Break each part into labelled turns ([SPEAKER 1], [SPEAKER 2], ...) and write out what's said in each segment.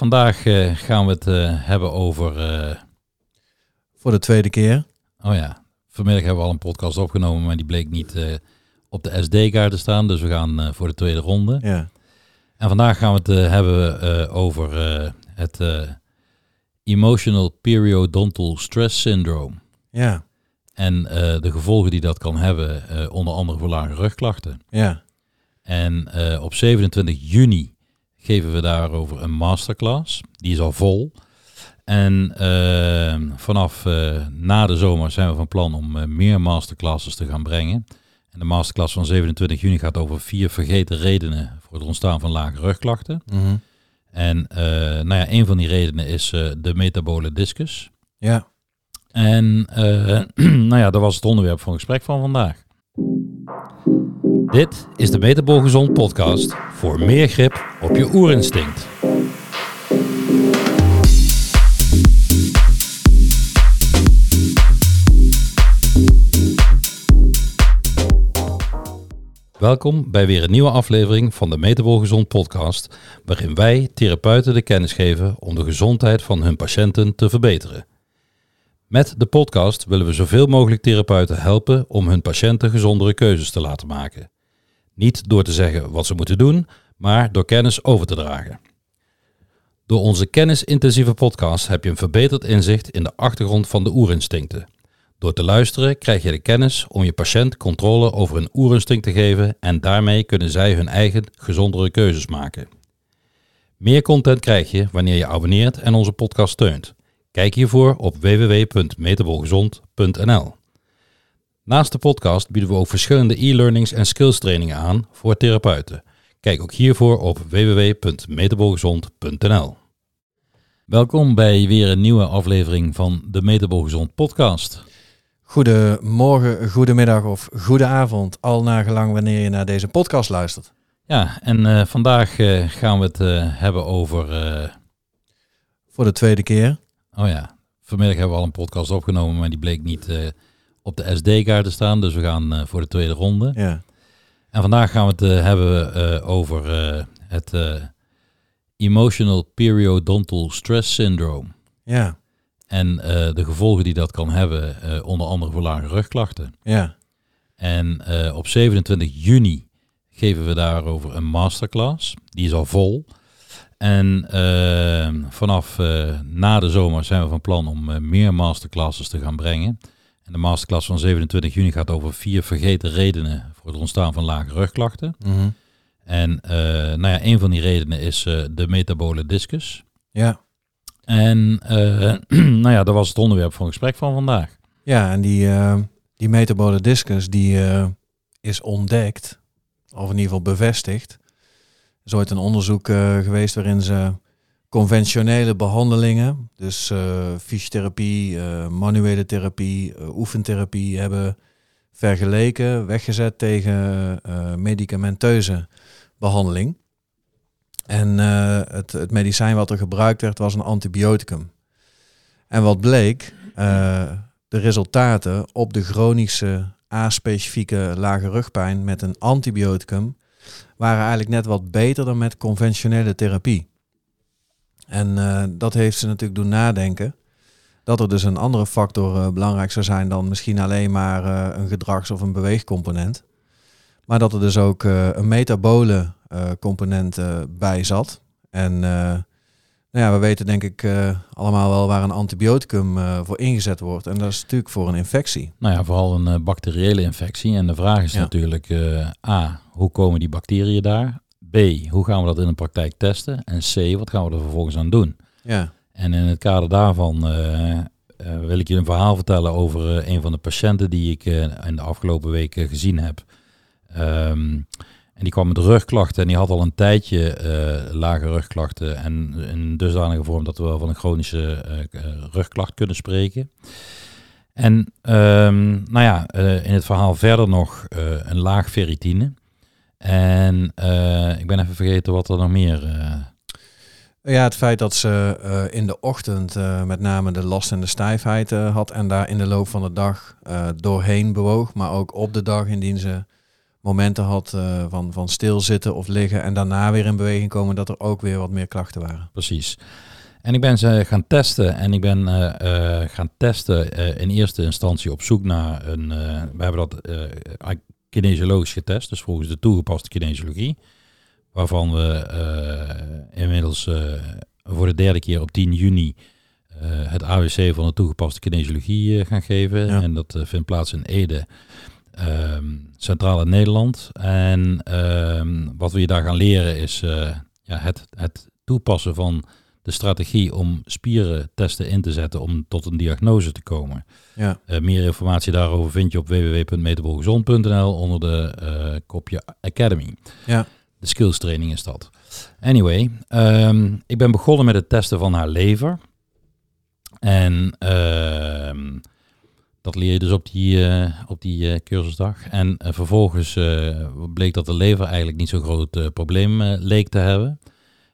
[SPEAKER 1] Vandaag eh, gaan we het eh, hebben over. eh,
[SPEAKER 2] Voor de tweede keer.
[SPEAKER 1] oh ja, vanmiddag hebben we al een podcast opgenomen, maar die bleek niet op de SD-kaart te staan. Dus we gaan voor de tweede ronde.
[SPEAKER 2] Ja.
[SPEAKER 1] En vandaag gaan we het hebben over het Emotional Periodontal Stress Syndrome.
[SPEAKER 2] Ja.
[SPEAKER 1] En de gevolgen die dat kan hebben, onder andere voor lage rugklachten.
[SPEAKER 2] Ja.
[SPEAKER 1] En op 27 juni geven we daarover een masterclass. Die is al vol. En eh, vanaf eh, na de zomer zijn we van plan om eh, meer masterclasses te gaan brengen. En de masterclass van 27 juni gaat over vier vergeten redenen voor het ontstaan van lage rugklachten.
[SPEAKER 2] Mhm.
[SPEAKER 1] En eh, nou ja, een van die redenen is de metabole discus.
[SPEAKER 2] Ja.
[SPEAKER 1] En nou ja, dat was het onderwerp van gesprek van vandaag. Dit is de Metabol Gezond podcast voor meer grip op je oerinstinct. Welkom bij weer een nieuwe aflevering van de Metabol Gezond podcast, waarin wij therapeuten de kennis geven om de gezondheid van hun patiënten te verbeteren. Met de podcast willen we zoveel mogelijk therapeuten helpen om hun patiënten gezondere keuzes te laten maken. Niet door te zeggen wat ze moeten doen, maar door kennis over te dragen. Door onze kennisintensieve podcast heb je een verbeterd inzicht in de achtergrond van de oerinstincten. Door te luisteren krijg je de kennis om je patiënt controle over hun oerinstinct te geven en daarmee kunnen zij hun eigen gezondere keuzes maken. Meer content krijg je wanneer je abonneert en onze podcast steunt. Kijk hiervoor op www.metabolgezond.nl. Naast de podcast bieden we ook verschillende e-learnings en skills trainingen aan voor therapeuten. Kijk ook hiervoor op www.metabolgezond.nl. Welkom bij weer een nieuwe aflevering van de Metabol Gezond podcast.
[SPEAKER 2] Goedemorgen, goedemiddag of goede avond, al nagelang wanneer je naar deze podcast luistert.
[SPEAKER 1] Ja, en eh, vandaag eh, gaan we het eh, hebben over...
[SPEAKER 2] Voor de tweede keer.
[SPEAKER 1] Oh ja, vanmiddag hebben we al een podcast opgenomen, maar die bleek niet eh, op de SD-kaart te staan. Dus we gaan eh, voor de tweede ronde.
[SPEAKER 2] Ja.
[SPEAKER 1] En vandaag gaan we het eh, hebben over het Emotional Periodontal Stress Syndrome.
[SPEAKER 2] Ja.
[SPEAKER 1] En de gevolgen die dat kan hebben, onder andere voor lage rugklachten.
[SPEAKER 2] Ja.
[SPEAKER 1] En op 27 juni geven we daarover een masterclass. Die is al vol. En eh, vanaf eh, na de zomer zijn we van plan om eh, meer masterclasses te gaan brengen. En de masterclass van 27 juni gaat over vier vergeten redenen voor het ontstaan van lage rugklachten.
[SPEAKER 2] Mhm.
[SPEAKER 1] En eh, nou ja, een van die redenen is de metabole discus.
[SPEAKER 2] Ja.
[SPEAKER 1] En nou ja, dat was het onderwerp van gesprek van vandaag.
[SPEAKER 2] Ja, en die, die metabole discus die is ontdekt, of in ieder geval bevestigd. Is ooit een onderzoek eh, geweest waarin ze conventionele behandelingen, dus eh, fysiotherapie, eh, manuele therapie, oefentherapie, hebben vergeleken, weggezet tegen medicamenteuze behandeling. En het, het medicijn wat er gebruikt werd was een antibioticum. En wat bleek, de resultaten op de chronische A-specifieke lage rugpijn met een antibioticum waren eigenlijk net wat beter dan met conventionele therapie. En eh, dat heeft ze natuurlijk doen nadenken. Dat er dus een andere factor eh, belangrijk zou zijn dan misschien alleen maar eh, een gedrags- of een beweegcomponent. Maar dat er dus ook een metabole component bij zat. En nou ja, we weten denk ik allemaal wel waar een antibioticum voor ingezet wordt. En dat is natuurlijk voor een infectie.
[SPEAKER 1] Nou ja, vooral een bacteriële infectie. En de vraag is
[SPEAKER 2] Ja.
[SPEAKER 1] natuurlijk A, hoe komen die bacteriën daar? B, hoe gaan we dat in de praktijk testen? En C, wat gaan we er vervolgens aan doen?
[SPEAKER 2] Ja,
[SPEAKER 1] En in het kader daarvan eh, eh, wil ik je een verhaal vertellen over eh, een van de patiënten die ik in de afgelopen weken gezien heb. Ehm, en die kwam met rugklachten en die had al een tijdje lage rugklachten en in dusdanige vorm dat we wel van een chronische rugklacht kunnen spreken. En ehm, nou ja, in het verhaal verder nog een laag ferritine. En eh, ik ben even vergeten wat er nog meer... eh,
[SPEAKER 2] Ja, het feit dat ze eh, in de ochtend met name de last en de stijfheid had en daar in de loop van de dag doorheen bewoog, maar ook op de dag indien ze momenten had van, van stilzitten of liggen en daarna weer in beweging komen, dat er ook weer wat meer klachten waren.
[SPEAKER 1] Precies. En ik ben ze gaan testen en ik ben gaan testen in eerste instantie op zoek naar een, we hebben dat kinesiologisch getest, dus volgens de toegepaste kinesiologie, waarvan we inmiddels voor de derde keer op 10 juni het AWC van de toegepaste kinesiologie gaan geven. En dat vindt plaats in Ede um, Centraal in Nederland. En um, wat we je daar gaan leren is ja, het, het toepassen van de strategie om spieren testen in te zetten om tot een diagnose te komen. Ja. Uh, meer informatie daarover vind je op www.metabolgezond.nl onder de uh, kopje Academy. Ja. De skills training is dat. Anyway, um, ik ben begonnen met het testen van haar lever. En dat leer je dus op die, uh, op die uh, cursusdag. En vervolgens bleek dat de lever eigenlijk niet zo'n groot probleem leek te hebben.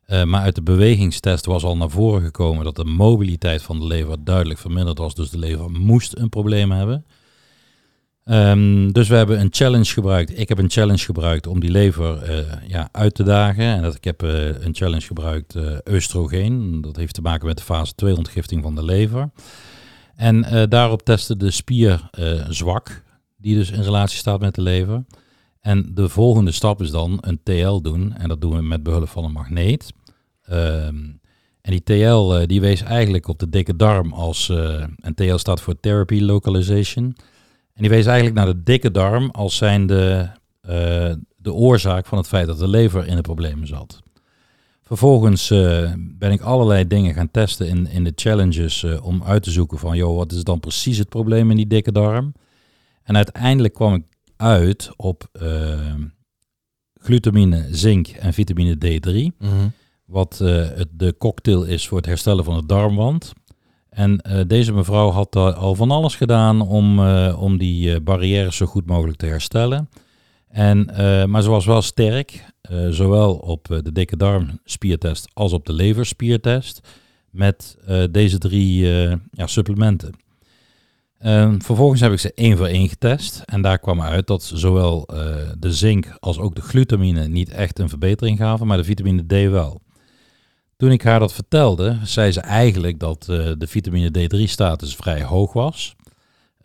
[SPEAKER 1] Maar uit de bewegingstest was al naar voren gekomen dat de mobiliteit van de lever duidelijk verminderd was. Dus de lever moest een probleem hebben. Um, dus we hebben een challenge gebruikt. Ik heb een challenge gebruikt om die lever ja, uit te dagen. En dat, ik heb een challenge gebruikt, oestrogeen. Dat heeft te maken met de fase 2 ontgifting van de lever. En daarop testen de spier zwak, die dus in relatie staat met de lever. En de volgende stap is dan een TL doen. En dat doen we met behulp van een magneet. Um, en die TL uh, die wees eigenlijk op de dikke darm als, en TL staat voor Therapy Localization. En die wees eigenlijk naar de dikke darm als zijn de, de oorzaak van het feit dat de lever in de problemen zat. Vervolgens uh, ben ik allerlei dingen gaan testen in, in de challenges uh, om uit te zoeken van, joh, wat is dan precies het probleem in die dikke darm? En uiteindelijk kwam ik uit op uh, glutamine, zink en vitamine D3, mm wat het, de cocktail is voor het herstellen van de darmwand. En deze mevrouw had al van alles gedaan om, om die barrières zo goed mogelijk te herstellen. En, maar ze was wel sterk zowel op de dikke darmspiertest als op de leverspiertest met deze drie ja, supplementen. Ehm, vervolgens heb ik ze één voor één getest en daar kwam uit dat zowel de zink als ook de glutamine niet echt een verbetering gaven, maar de vitamine D wel. Toen ik haar dat vertelde, zei ze eigenlijk dat de vitamine D3-status vrij hoog was.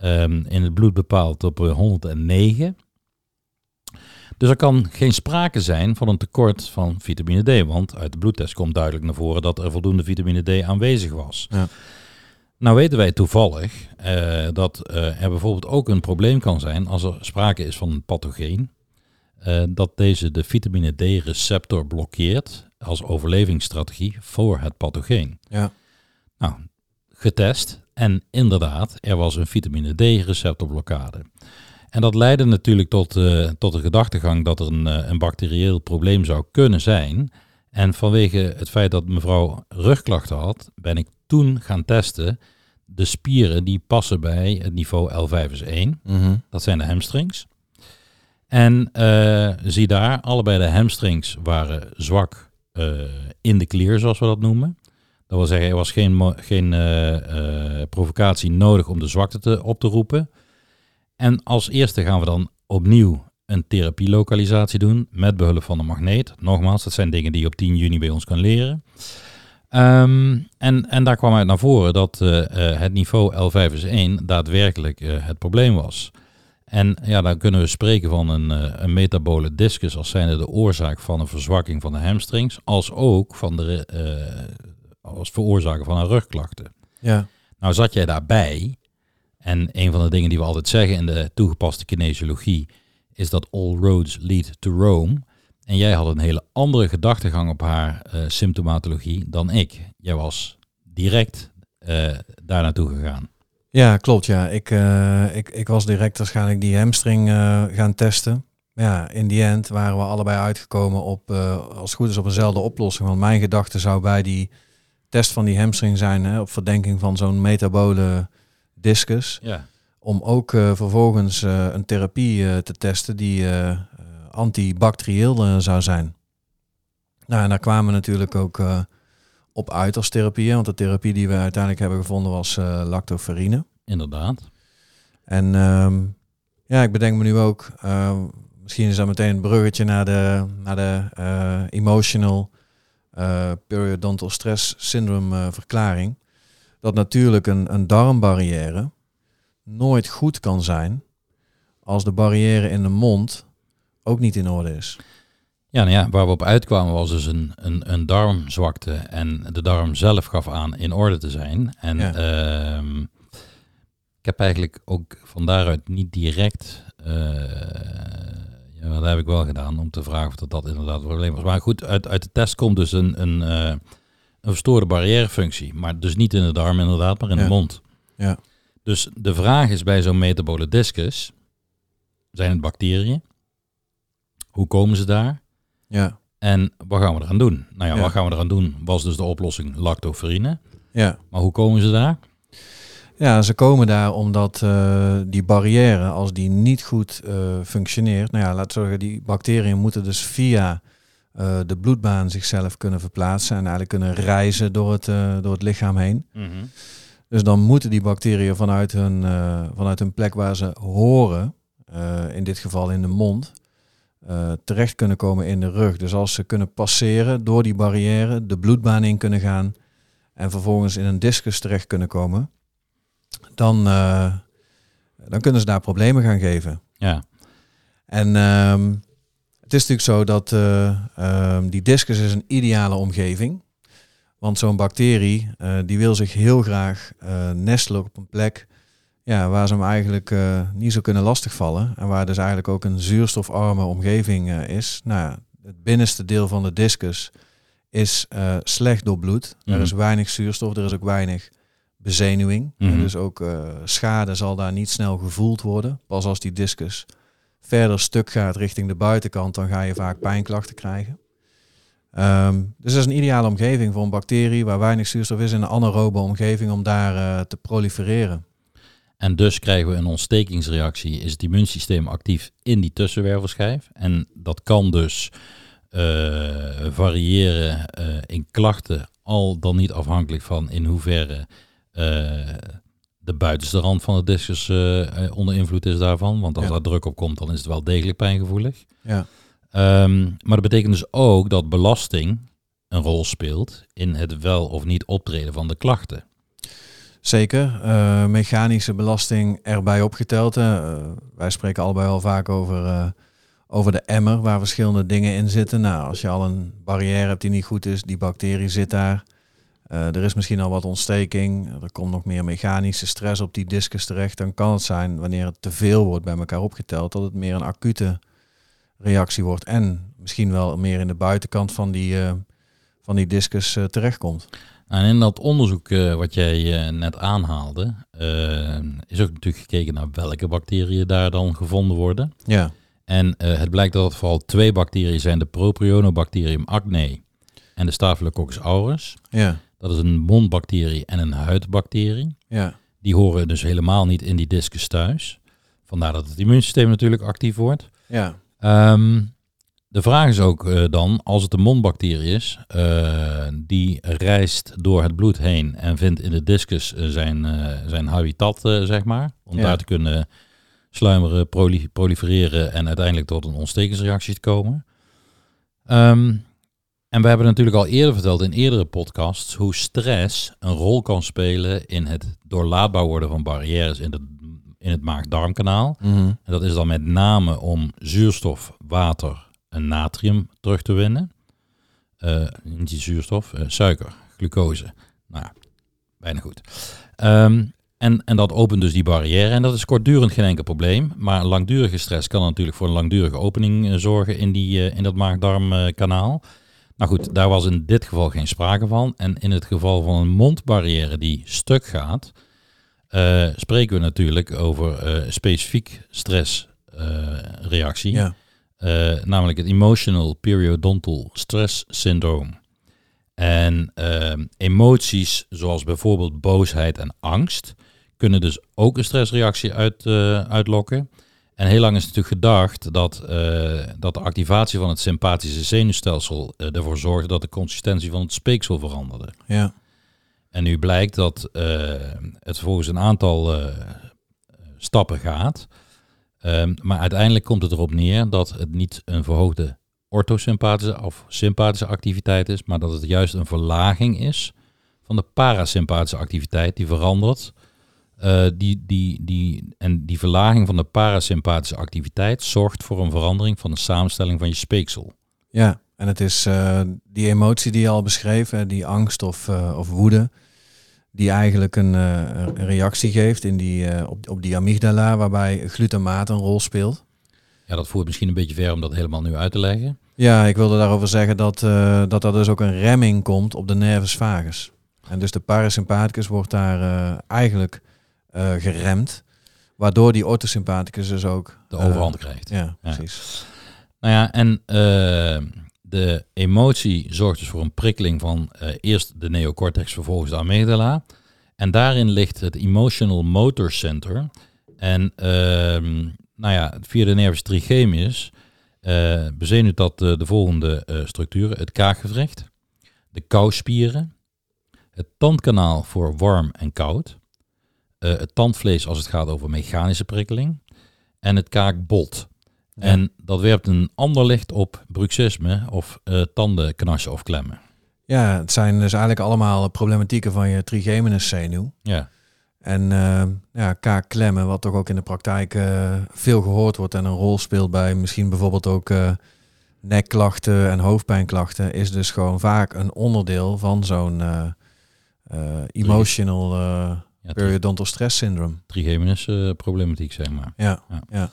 [SPEAKER 1] Um, in het bloed bepaald op 109. Dus er kan geen sprake zijn van een tekort van vitamine D, want uit de bloedtest komt duidelijk naar voren dat er voldoende vitamine D aanwezig was. Ja. Nou weten wij toevallig uh, dat uh, er bijvoorbeeld ook een probleem kan zijn als er sprake is van een pathogeen, uh, dat deze de vitamine D-receptor blokkeert als overlevingsstrategie voor het pathogeen. Ja. Nou, getest en inderdaad, er was een vitamine D-receptorblokkade. En dat leidde natuurlijk tot, tot de gedachtegang dat er een, een bacterieel probleem zou kunnen zijn. En vanwege het feit dat mevrouw rugklachten had, ben ik toen gaan testen de spieren die passen bij het niveau L5 is 1. Mm Dat zijn de hamstrings. En uh, zie daar, allebei de hamstrings waren zwak in de klier, zoals we dat noemen. Dat wil zeggen, er was geen, geen provocatie nodig om de zwakte te, op te roepen. En als eerste gaan we dan opnieuw een therapielokalisatie doen met behulp van een magneet. Nogmaals, dat zijn dingen die je op 10 juni bij ons kan leren. Um, en, en daar kwam uit naar voren dat uh, uh, het niveau L5 is 1 daadwerkelijk uh, het probleem was. En ja, dan kunnen we spreken van een, een metabole discus als zijnde de oorzaak van een verzwakking van de hamstrings, als ook van de, als veroorzaker van een rugklachten. Ja. Nou zat jij daarbij en een van de dingen die we altijd zeggen in de toegepaste kinesiologie is dat all roads lead to Rome. En jij had een hele andere gedachtegang op haar uh, symptomatologie dan ik. Jij was direct uh, daar naartoe gegaan.
[SPEAKER 2] Ja, klopt. Ja. Ik, uh, ik, ik was direct waarschijnlijk die hamstring gaan testen. Ja, in die end waren we allebei uitgekomen op, als het goed is, op eenzelfde oplossing. Want mijn gedachte zou bij die test van die hamstring zijn, hè, op verdenking van zo'n metabole discus. Ja. Om ook uh, vervolgens uh, een therapie uh, te testen die antibacterieel zou zijn. Nou, en daar kwamen we natuurlijk ook op uit als therapie. Want de therapie die we uiteindelijk hebben gevonden was lactoferine.
[SPEAKER 1] Inderdaad.
[SPEAKER 2] En um, ja, ik bedenk me nu ook, misschien is dat meteen een bruggetje naar de, naar de eh, emotional uh, periodontal stress syndrome verklaring. Dat natuurlijk een, een darmbarrière nooit goed kan zijn als de barrière in de mond ook niet in orde is.
[SPEAKER 1] Ja, nou ja, waar we op uitkwamen was dus een, een, een darmzwakte en de darm zelf gaf aan in orde te zijn. En ehm, ik heb eigenlijk ook van daaruit niet direct, uh, ja, dat heb ik wel gedaan om te vragen of dat, dat inderdaad een probleem was. Maar goed, uit, uit de test komt dus een, een, uh, een verstoorde barrièrefunctie, maar dus niet in de darm inderdaad, maar in de mond.
[SPEAKER 2] Ja.
[SPEAKER 1] Dus de vraag is bij zo'n metabole discus, zijn het bacteriën? Hoe komen ze daar?
[SPEAKER 2] Ja.
[SPEAKER 1] En wat gaan we eraan doen? Nou ja, wat gaan we eraan doen? Was dus de oplossing lactoferine.
[SPEAKER 2] Ja.
[SPEAKER 1] Maar hoe komen ze daar?
[SPEAKER 2] Ja, ze komen daar omdat uh, die barrière, als die niet goed uh, functioneert, nou ja, laten we zeggen, die bacteriën moeten dus via uh, de bloedbaan zichzelf kunnen verplaatsen en eigenlijk kunnen reizen door het, door het lichaam heen.
[SPEAKER 1] Mm -hmm.
[SPEAKER 2] Dus dan moeten die bacteriën vanuit hun, vanuit hun plek waar ze horen, in dit geval in de mond, uh, terecht kunnen komen in de rug. Dus als ze kunnen passeren door die barrière, de bloedbaan in kunnen gaan en vervolgens in een discus terecht kunnen komen, dan, uh, dan kunnen ze daar problemen gaan geven.
[SPEAKER 1] Ja.
[SPEAKER 2] En um, het is natuurlijk zo dat uh, um, die discus is een ideale omgeving. Want zo'n bacterie die wil zich heel graag nestelen op een plek ja, waar ze hem eigenlijk uh, niet zo kunnen lastigvallen. En waar dus eigenlijk ook een zuurstofarme omgeving uh, is. Nou, het binnenste deel van de discus is uh, slecht doorbloed. Mm. Er is weinig zuurstof, er is ook weinig bezenuwing.
[SPEAKER 1] Mhm.
[SPEAKER 2] Dus ook schade zal daar niet snel gevoeld worden. Pas als die discus verder stuk gaat richting de buitenkant, dan ga je vaak pijnklachten krijgen. Um, dus dat is een ideale omgeving voor een bacterie waar weinig zuurstof is in een anaerobe omgeving om daar te prolifereren.
[SPEAKER 1] En dus krijgen we een ontstekingsreactie, is het immuunsysteem actief in die tussenwervelschijf. En dat kan dus uh, variëren uh, in klachten, al dan niet afhankelijk van in hoeverre uh, de buitenste rand van de discus onder invloed is daarvan. Want als ja. daar druk op komt, dan is het wel degelijk pijngevoelig.
[SPEAKER 2] Ja.
[SPEAKER 1] Um, maar dat betekent dus ook dat belasting een rol speelt in het wel of niet optreden van de klachten.
[SPEAKER 2] Zeker. Uh, mechanische belasting erbij opgeteld. Uh, wij spreken allebei al vaak over, uh, over de emmer waar verschillende dingen in zitten. Nou, als je al een barrière hebt die niet goed is, die bacterie zit daar. er is misschien al wat ontsteking. Er komt nog meer mechanische stress op die discus terecht. Dan kan het zijn, wanneer het te veel wordt bij elkaar opgeteld, dat het meer een acute reactie wordt. En misschien wel meer in de buitenkant van die, van die discus terechtkomt.
[SPEAKER 1] En in dat onderzoek uh, wat jij uh, net aanhaalde, uh, is ook natuurlijk gekeken naar welke bacteriën daar dan gevonden worden.
[SPEAKER 2] Ja.
[SPEAKER 1] En het blijkt dat het vooral twee bacteriën zijn, de Propionobacterium acne en de Staphylococcus aureus.
[SPEAKER 2] Ja.
[SPEAKER 1] Dat is een mondbacterie en een huidbacterie.
[SPEAKER 2] Ja.
[SPEAKER 1] Die horen dus helemaal niet in die discus thuis. Vandaar dat het immuunsysteem natuurlijk actief wordt.
[SPEAKER 2] Ja.
[SPEAKER 1] Um, de vraag is ook uh, dan, als het een mondbacterie is, uh, die reist door het bloed heen en vindt in de discus uh, zijn, zijn habitat, zeg maar, om
[SPEAKER 2] Ja.
[SPEAKER 1] daar te kunnen sluimeren, proli- prolifereren en uiteindelijk tot een ontstekingsreactie te komen. Ehm, en we hebben natuurlijk al eerder verteld in eerdere podcasts hoe stress een rol kan spelen in het doorlaatbaar worden van barrières in, de, in het maag-darmkanaal.
[SPEAKER 2] Mhm.
[SPEAKER 1] En dat is dan met name om zuurstof, water natrium terug te winnen. Eh, niet die zuurstof, eh, suiker, glucose. Nou bijna goed. Ehm, en, en dat opent dus die barrière. En dat is kortdurend geen enkel probleem. Maar langdurige stress kan natuurlijk voor een langdurige opening eh, zorgen in, die, in dat maag-darmkanaal. nou goed, daar was in dit geval geen sprake van. En in het geval van een mondbarrière die stuk gaat, spreken we natuurlijk over specifiek stressreactie.
[SPEAKER 2] Ja.
[SPEAKER 1] Eh, namelijk het Emotional Periodontal Stress Syndrome. En ehm, emoties zoals bijvoorbeeld boosheid en angst kunnen dus ook een stressreactie uit, eh, uitlokken. En heel lang is natuurlijk gedacht dat, eh, dat de activatie van het sympathische zenuwstelsel eh, ervoor zorgde dat de consistentie van het speeksel veranderde.
[SPEAKER 2] Ja.
[SPEAKER 1] En nu blijkt dat eh, het volgens een aantal eh, stappen gaat. Ehm, maar uiteindelijk komt het erop neer dat het niet een verhoogde orthosympathische of sympathische activiteit is, maar dat het juist een verlaging is van de parasympathische activiteit die verandert. Eh, die, die, die, en die verlaging van de parasympathische activiteit zorgt voor een verandering van de samenstelling van je speeksel.
[SPEAKER 2] Ja, en het is eh, die emotie die je al beschreven, die angst of, uh, of woede, die eigenlijk een, een reactie geeft in die, op, op die amygdala, waarbij glutamaat een rol speelt.
[SPEAKER 1] Ja, dat voert misschien een beetje ver om dat helemaal nu uit te leggen.
[SPEAKER 2] Ja, ik wilde daarover zeggen dat, uh, dat er dus ook een remming komt op de nervus vagus. En dus de parasympathicus wordt daar uh, eigenlijk uh, geremd, waardoor die orthosympathicus dus ook...
[SPEAKER 1] De overhand krijgt.
[SPEAKER 2] Ja, precies.
[SPEAKER 1] Nou ja, en de emotie zorgt dus voor een prikkeling van eerst de neocortex, vervolgens de amygdala. En daarin ligt het emotional motor center. En ehm, nou ja, via de nervus trigeminus uh, bezenuwt dat de volgende uh, structuren. Het kaakgewricht, de kauwspieren, het tandkanaal voor warm en koud, het tandvlees als het gaat over mechanische prikkeling en het kaakbot. Ja. En dat werpt een ander licht op bruxisme of tandenknarsen of klemmen.
[SPEAKER 2] Ja, het zijn dus eigenlijk allemaal problematieken van je trigeminus zenuw.
[SPEAKER 1] Ja.
[SPEAKER 2] En uh, ja, kaakklemmen, wat toch ook in de praktijk uh, veel gehoord wordt en een rol speelt bij misschien bijvoorbeeld ook uh, nekklachten en hoofdpijnklachten, is dus gewoon vaak een onderdeel van zo'n emotional periodontal stress syndrome.
[SPEAKER 1] Trigeminus problematiek, zeg maar.
[SPEAKER 2] Ja, ja. ja.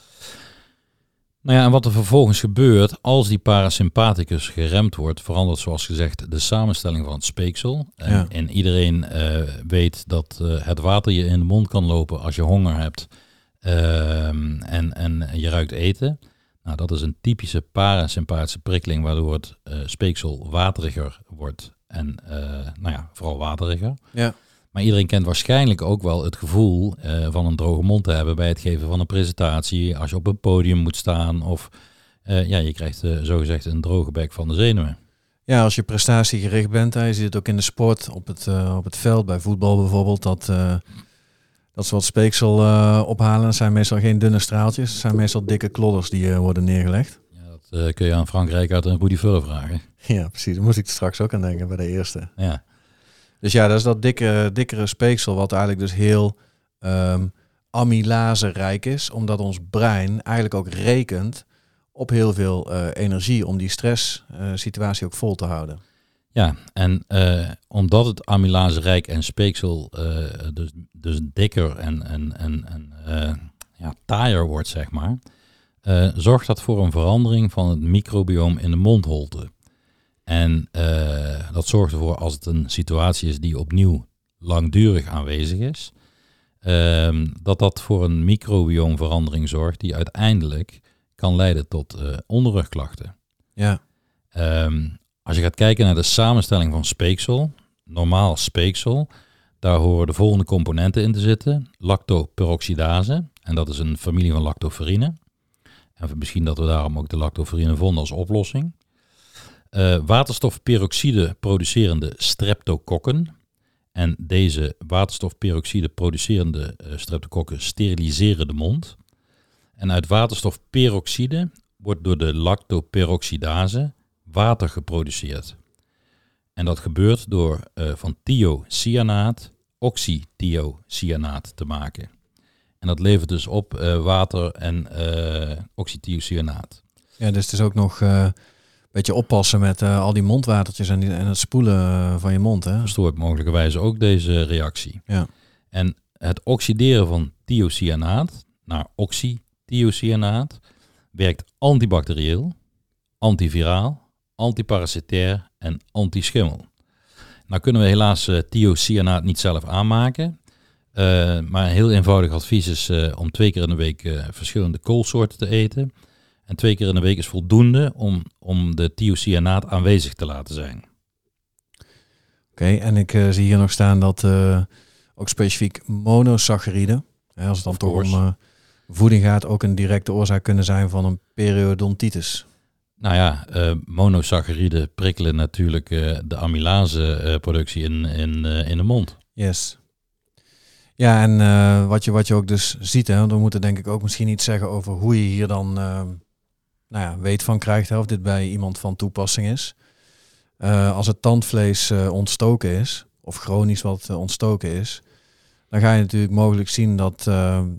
[SPEAKER 1] Nou ja, en wat er vervolgens gebeurt als die parasympathicus geremd wordt, verandert zoals gezegd de samenstelling van het speeksel. En,
[SPEAKER 2] Ja.
[SPEAKER 1] en iedereen eh, weet dat eh, het water je in de mond kan lopen als je honger hebt ehm, en, en je ruikt eten. Nou, dat is een typische parasympathische prikkeling waardoor het eh, speeksel wateriger wordt en nou ja, vooral wateriger.
[SPEAKER 2] Ja.
[SPEAKER 1] Maar iedereen kent waarschijnlijk ook wel het gevoel eh, van een droge mond te hebben bij het geven van een presentatie. Als je op een podium moet staan of eh, ja, je krijgt uh, zogezegd een droge bek van de zenuwen.
[SPEAKER 2] Ja, als je prestatiegericht bent, hè, je ziet het ook in de sport, op het, op het veld, bij voetbal bijvoorbeeld, dat, dat ze wat speeksel ophalen. Dat zijn meestal geen dunne straaltjes, het zijn meestal dikke klodders die worden neergelegd.
[SPEAKER 1] Ja, dat kun je aan Frankrijk uit een Rudy Vuller vragen.
[SPEAKER 2] Ja, precies. Daar moest ik straks ook aan denken bij de eerste.
[SPEAKER 1] Ja.
[SPEAKER 2] Dus ja, dat is dat dikke, dikkere speeksel wat eigenlijk dus heel um, amylase rijk is. Omdat ons brein eigenlijk ook rekent op heel veel uh, energie om die stress uh, situatie ook vol te houden.
[SPEAKER 1] Ja, en uh, omdat het amylase rijk en speeksel dus, dus dikker en, en, en, en ja, taaier wordt, zeg maar, zorgt dat voor een verandering van het microbioom in de mondholte. En uh, dat zorgt ervoor als het een situatie is die opnieuw langdurig aanwezig is, uh, dat dat voor een microbioomverandering zorgt die uiteindelijk kan leiden tot uh, onderrugklachten.
[SPEAKER 2] Ja.
[SPEAKER 1] Um, als je gaat kijken naar de samenstelling van speeksel, normaal speeksel, daar horen de volgende componenten in te zitten. Lactoperoxidase, en dat is een familie van lactoferine. En misschien dat we daarom ook de lactoferine vonden als oplossing. Uh, waterstofperoxide producerende streptokokken. En deze waterstofperoxide producerende uh, streptokokken steriliseren de mond. En uit waterstofperoxide wordt door de lactoperoxidase water geproduceerd. En dat gebeurt door uh, van thiocyanaat oxythiocyanaat te maken. En dat levert dus op water en oxythiocyanaat.
[SPEAKER 2] Ja, dus het is ook nog beetje oppassen met uh, al die mondwatertjes en, die, en het spoelen uh, van je mond. Hè?
[SPEAKER 1] Verstoort mogelijkerwijs ook deze reactie.
[SPEAKER 2] Ja.
[SPEAKER 1] En het oxideren van thiocyanaat naar oxythiocyanaat werkt antibacterieel, antiviraal, antiparasitair en antischimmel. Nou kunnen we helaas uh, thiocyanaat niet zelf aanmaken. Uh, maar een heel eenvoudig advies is om twee keer in de week verschillende koolsoorten te eten. En twee keer in de week is voldoende om, om de thiocyanaat aanwezig te laten zijn.
[SPEAKER 2] Oké, okay, en ik uh, zie hier nog staan dat uh, ook specifiek monosaccharide, hè, als het dan toch om uh, voeding gaat, ook een directe oorzaak kunnen zijn van een periodontitis.
[SPEAKER 1] Nou ja, monosaccharide prikkelen natuurlijk de amylase productie in, in, in de mond.
[SPEAKER 2] Yes. Ja, en uh, wat, je, wat je ook dus ziet, hè, we moeten denk ik ook misschien iets zeggen over hoe je hier dan uh, nou ja, weet van krijgt, hè, of dit bij iemand van toepassing is. Uh, als het tandvlees ontstoken is, of chronisch wat ontstoken is, dan ga je natuurlijk mogelijk zien dat,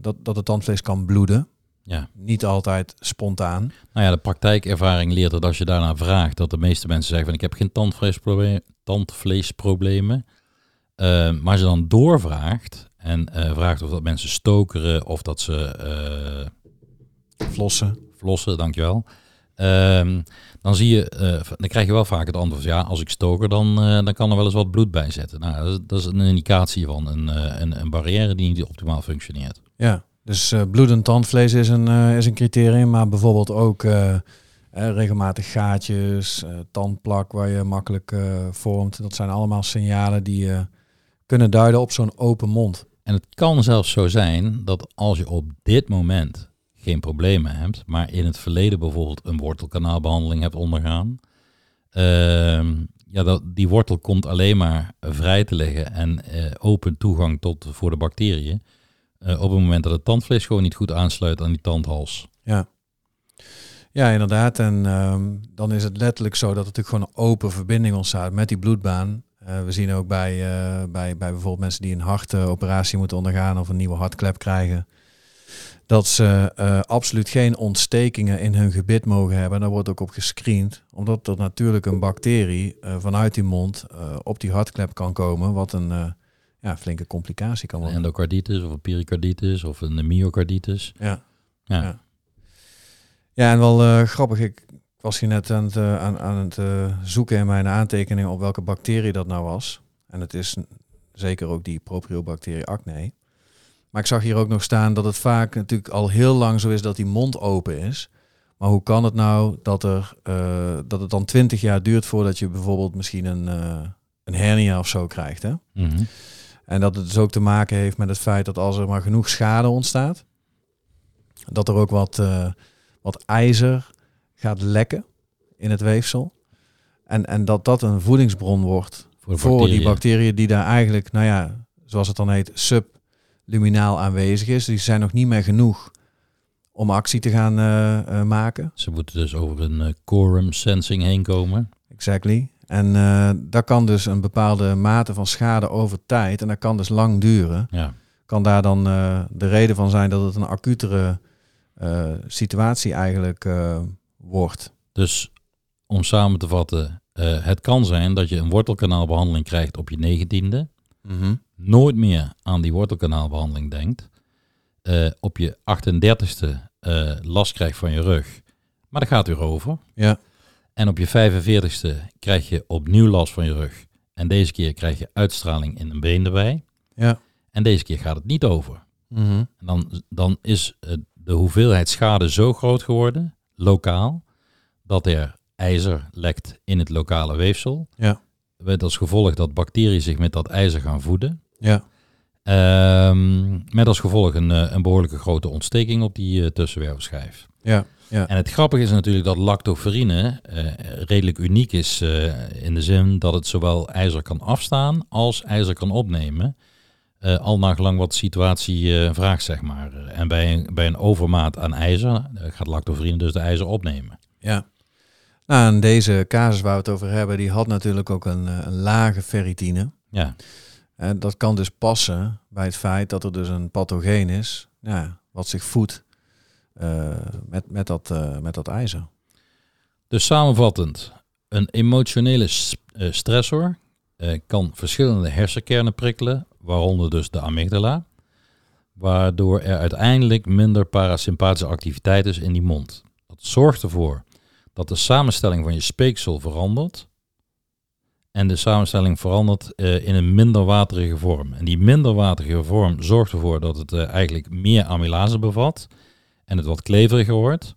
[SPEAKER 2] dat, dat het tandvlees kan bloeden. Ja. Niet altijd spontaan.
[SPEAKER 1] Nou ja, de praktijkervaring leert dat als je daarna vraagt, dat de meeste mensen zeggen van ik heb geen tandvleesproblemen, tandvleesproblemen. maar als je dan doorvraagt, en vraagt of dat mensen stokeren of dat ze
[SPEAKER 2] flossen.
[SPEAKER 1] Flossen, dankjewel. Um, dan zie je, uh, dan krijg je wel vaak het antwoord: ja, als ik stoker, dan, dan kan er wel eens wat bloed bij zitten. Nou, dat is, dat is een indicatie van een, een, een, barrière die niet optimaal functioneert.
[SPEAKER 2] Ja, dus bloedend tandvlees is een, is een criterium, maar bijvoorbeeld ook regelmatig gaatjes, tandplak waar je makkelijk vormt. Dat zijn allemaal signalen die kunnen duiden op zo'n open mond.
[SPEAKER 1] En het kan zelfs zo zijn dat als je op dit moment geen problemen hebt, maar in het verleden bijvoorbeeld een wortelkanaalbehandeling hebt ondergaan, uh, ja, dat, die wortel komt alleen maar vrij te liggen en uh, open toegang tot voor de bacteriën uh, op het moment dat het tandvlees gewoon niet goed aansluit aan die tandhals.
[SPEAKER 2] Ja. Ja, inderdaad. En ehm, dan is het letterlijk zo dat er natuurlijk gewoon een open verbinding ontstaat met die bloedbaan. Uh, we zien ook bij, bij, bij bijvoorbeeld mensen die een hartoperatie moeten ondergaan of een nieuwe hartklep krijgen, dat ze uh, absoluut geen ontstekingen in hun gebit mogen hebben. Daar wordt ook op gescreend, omdat er natuurlijk een bacterie vanuit die mond op die hartklep kan komen, wat een ja, flinke complicatie kan worden.
[SPEAKER 1] Een endocarditis of een pericarditis of een myocarditis.
[SPEAKER 2] Ja. Ja. ja. ja en wel grappig, ik was hier net aan het, aan, aan het zoeken in mijn aantekeningen op welke bacterie dat nou was. En het is zeker ook die propriobacterie acne. Maar ik zag hier ook nog staan dat het vaak natuurlijk al heel lang zo is dat die mond open is. Maar hoe kan het nou dat, er, uh, dat het dan twintig jaar duurt voordat je bijvoorbeeld misschien een, een hernia of zo krijgt? Hè? Mm -hmm. En dat het dus ook te maken heeft met het feit dat als er maar genoeg schade ontstaat, dat er ook wat, wat ijzer gaat lekken in het weefsel. En, en dat dat een voedingsbron wordt voor, voor die bacteriën die daar eigenlijk, nou ja, zoals het dan heet, subluminaal aanwezig is. Die zijn nog niet meer genoeg om actie te gaan uh, uh, maken.
[SPEAKER 1] Ze moeten dus over een uh, quorum sensing heen komen.
[SPEAKER 2] Exactly. En dat kan dus een bepaalde mate van schade over tijd, en dat kan dus lang duren. Ja. Kan daar dan de reden van zijn dat het een acutere situatie eigenlijk wordt.
[SPEAKER 1] Dus om samen te vatten, het kan zijn dat je een wortelkanaalbehandeling krijgt op je negentiende. Mm Nooit meer aan die wortelkanaalbehandeling denkt. Uh, op je 38ste uh, eh, last krijgt van je rug. Maar dat gaat weer over.
[SPEAKER 2] Ja.
[SPEAKER 1] En op je 45ste krijg je opnieuw last van je rug. En deze keer krijg je uitstraling in een been erbij.
[SPEAKER 2] Ja.
[SPEAKER 1] En deze keer gaat het niet over. Mm dan, dan is de hoeveelheid schade zo groot geworden lokaal, dat er ijzer lekt in het lokale weefsel.
[SPEAKER 2] Ja.
[SPEAKER 1] Met als gevolg dat bacteriën zich met dat ijzer gaan voeden.
[SPEAKER 2] Ja.
[SPEAKER 1] Um, met als gevolg een, eh, een behoorlijke grote ontsteking op die uh, tussenwervelschijf.
[SPEAKER 2] Ja, ja.
[SPEAKER 1] En het grappige is natuurlijk dat lactoferine uh, redelijk uniek is in de zin dat het zowel ijzer kan afstaan als ijzer kan opnemen. Al naar gelang wat de situatie vraagt, zeg maar. En bij een, bij een overmaat aan ijzer gaat lactoferine dus de ijzer opnemen.
[SPEAKER 2] Ja. Nou, en deze casus waar we het over hebben, die had natuurlijk ook een, een lage ferritine.
[SPEAKER 1] Ja.
[SPEAKER 2] En dat kan dus passen bij het feit dat er dus een pathogeen is, ja, wat zich voedt met, met, dat, met dat ijzer.
[SPEAKER 1] Dus samenvattend, een emotionele stressor kan verschillende hersenkernen prikkelen, waaronder dus de amygdala, waardoor er uiteindelijk minder parasympathische activiteit is in die mond. Dat zorgt ervoor dat de samenstelling van je speeksel verandert en de samenstelling verandert uh, in een minder waterige vorm. En die minder waterige vorm zorgt ervoor dat het uh, eigenlijk meer amylase bevat en het wat kleveriger wordt.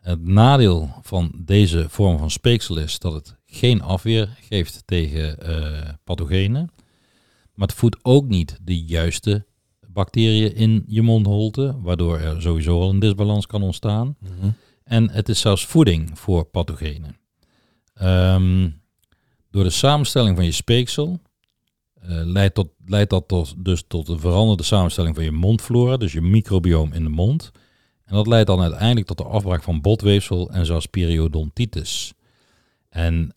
[SPEAKER 1] Het nadeel van deze vorm van speeksel is dat het geen afweer geeft tegen uh, pathogenen. Maar het voedt ook niet de juiste bacteriën in je mondholte, waardoor er sowieso al een disbalans kan ontstaan. Mhm. En het is zelfs voeding voor pathogenen. Um, door de samenstelling van je speeksel leidt, tot, leidt dat dus tot een veranderde samenstelling van je mondflora, dus je microbioom in de mond. En dat leidt dan uiteindelijk tot de afbraak van botweefsel en zoals periodontitis. En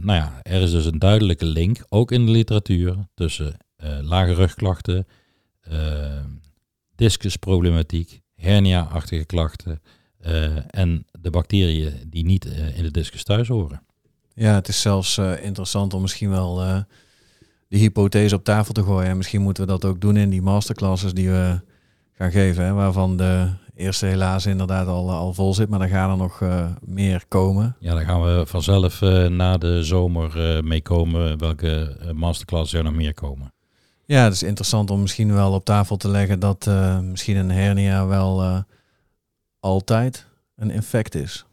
[SPEAKER 1] nou ja, er is dus een duidelijke link, ook in de literatuur, tussen lage rugklachten, discusproblematiek, hernia-achtige klachten en de bacteriën die niet in de discus thuis horen.
[SPEAKER 2] Ja, het is zelfs uh, interessant om misschien wel uh, de hypothese op tafel te gooien. En misschien moeten we dat ook doen in die masterclasses die we gaan geven. Hè, waarvan de eerste helaas inderdaad al, al vol zit. Maar dan gaan er nog uh, meer komen.
[SPEAKER 1] Ja, dan gaan we vanzelf na de zomer meekomen welke masterclasses er nog meer komen.
[SPEAKER 2] Ja, het is interessant om misschien wel op tafel te leggen dat misschien een hernia wel altijd een infect is.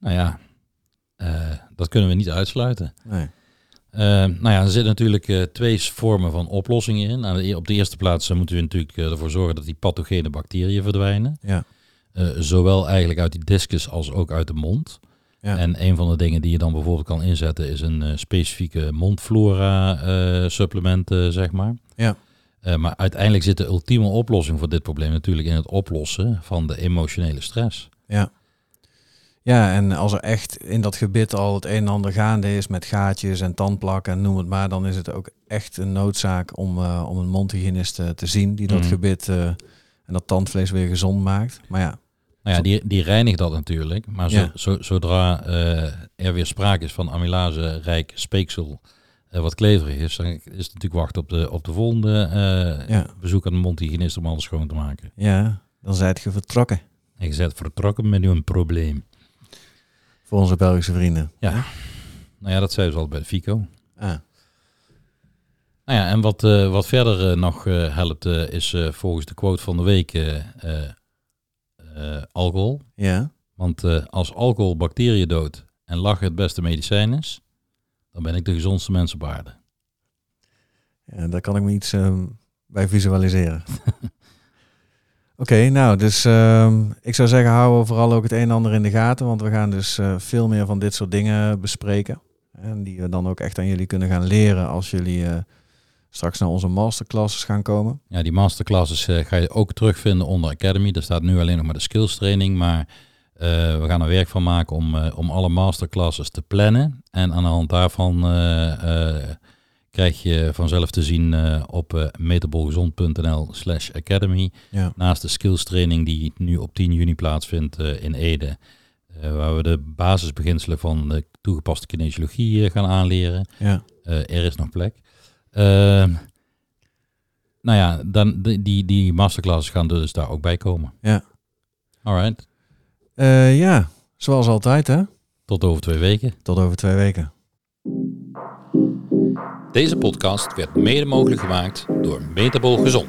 [SPEAKER 1] Nou ja, uh, dat kunnen we niet uitsluiten.
[SPEAKER 2] Nee.
[SPEAKER 1] Uh, nou ja, er zitten natuurlijk uh, twee vormen van oplossingen in. Nou, op de eerste plaats moeten we natuurlijk ervoor zorgen dat die pathogene bacteriën verdwijnen.
[SPEAKER 2] Ja.
[SPEAKER 1] zowel eigenlijk uit die discus als ook uit de mond. Ja. En een van de dingen die je dan bijvoorbeeld kan inzetten is een specifieke mondflora supplement, zeg maar.
[SPEAKER 2] Ja.
[SPEAKER 1] Maar uiteindelijk zit de ultieme oplossing voor dit probleem natuurlijk in het oplossen van de emotionele stress.
[SPEAKER 2] Ja. Ja, en als er echt in dat gebit al het een en ander gaande is met gaatjes en tandplakken en noem het maar, dan is het ook echt een noodzaak om, uh, om een mondhygiënist te, te zien die dat mhm. gebit uh, en dat tandvlees weer gezond maakt. Maar ja.
[SPEAKER 1] Nou ja, die, die reinigt dat natuurlijk. Maar zo, zo, zodra er weer sprake is van amylase rijk speeksel wat kleverig is, dan is het natuurlijk wachten op de, op de volgende ja. bezoek aan de mondhygiënist om alles schoon te maken.
[SPEAKER 2] Ja, dan zijt je vertrokken.
[SPEAKER 1] En je bent vertrokken met een probleem.
[SPEAKER 2] Voor onze Belgische vrienden.
[SPEAKER 1] Ja. Nou ja, dat zei ze al bij Fico.
[SPEAKER 2] Ah.
[SPEAKER 1] Nou ja, en wat, uh, wat verder nog helpt is volgens de quote van de week alcohol.
[SPEAKER 2] Ja.
[SPEAKER 1] Want als alcohol bacteriën doodt en lachen het beste medicijn is, dan ben ik de gezondste mens op aarde.
[SPEAKER 2] Ja, daar kan ik me iets ehm, bij visualiseren. Oké, nou, dus uh, ik zou zeggen, hou vooral ook het een en ander in de gaten, want we gaan dus uh, veel meer van dit soort dingen bespreken. En die we dan ook echt aan jullie kunnen gaan leren als jullie uh, straks naar onze masterclasses gaan komen.
[SPEAKER 1] Ja, die masterclasses uh, ga je ook terugvinden onder Academy. Daar staat nu alleen nog maar de skills training, maar we gaan er werk van maken om, om alle masterclasses te plannen. En aan de hand daarvan krijg je vanzelf te zien op metabolgezond.nl slash academy.
[SPEAKER 2] Ja.
[SPEAKER 1] Naast de skills training die nu op 10 juni plaatsvindt in Ede. waar we de basisbeginselen van de toegepaste kinesiologie gaan aanleren.
[SPEAKER 2] Ja.
[SPEAKER 1] er is nog plek. Nou ja, dan, die, die masterclasses gaan dus daar ook bij komen.
[SPEAKER 2] Ja.
[SPEAKER 1] Alright.
[SPEAKER 2] Ja, zoals altijd hè.
[SPEAKER 1] Tot over twee weken.
[SPEAKER 2] Tot over twee weken.
[SPEAKER 1] Deze podcast werd mede mogelijk gemaakt door Metabol Gezond.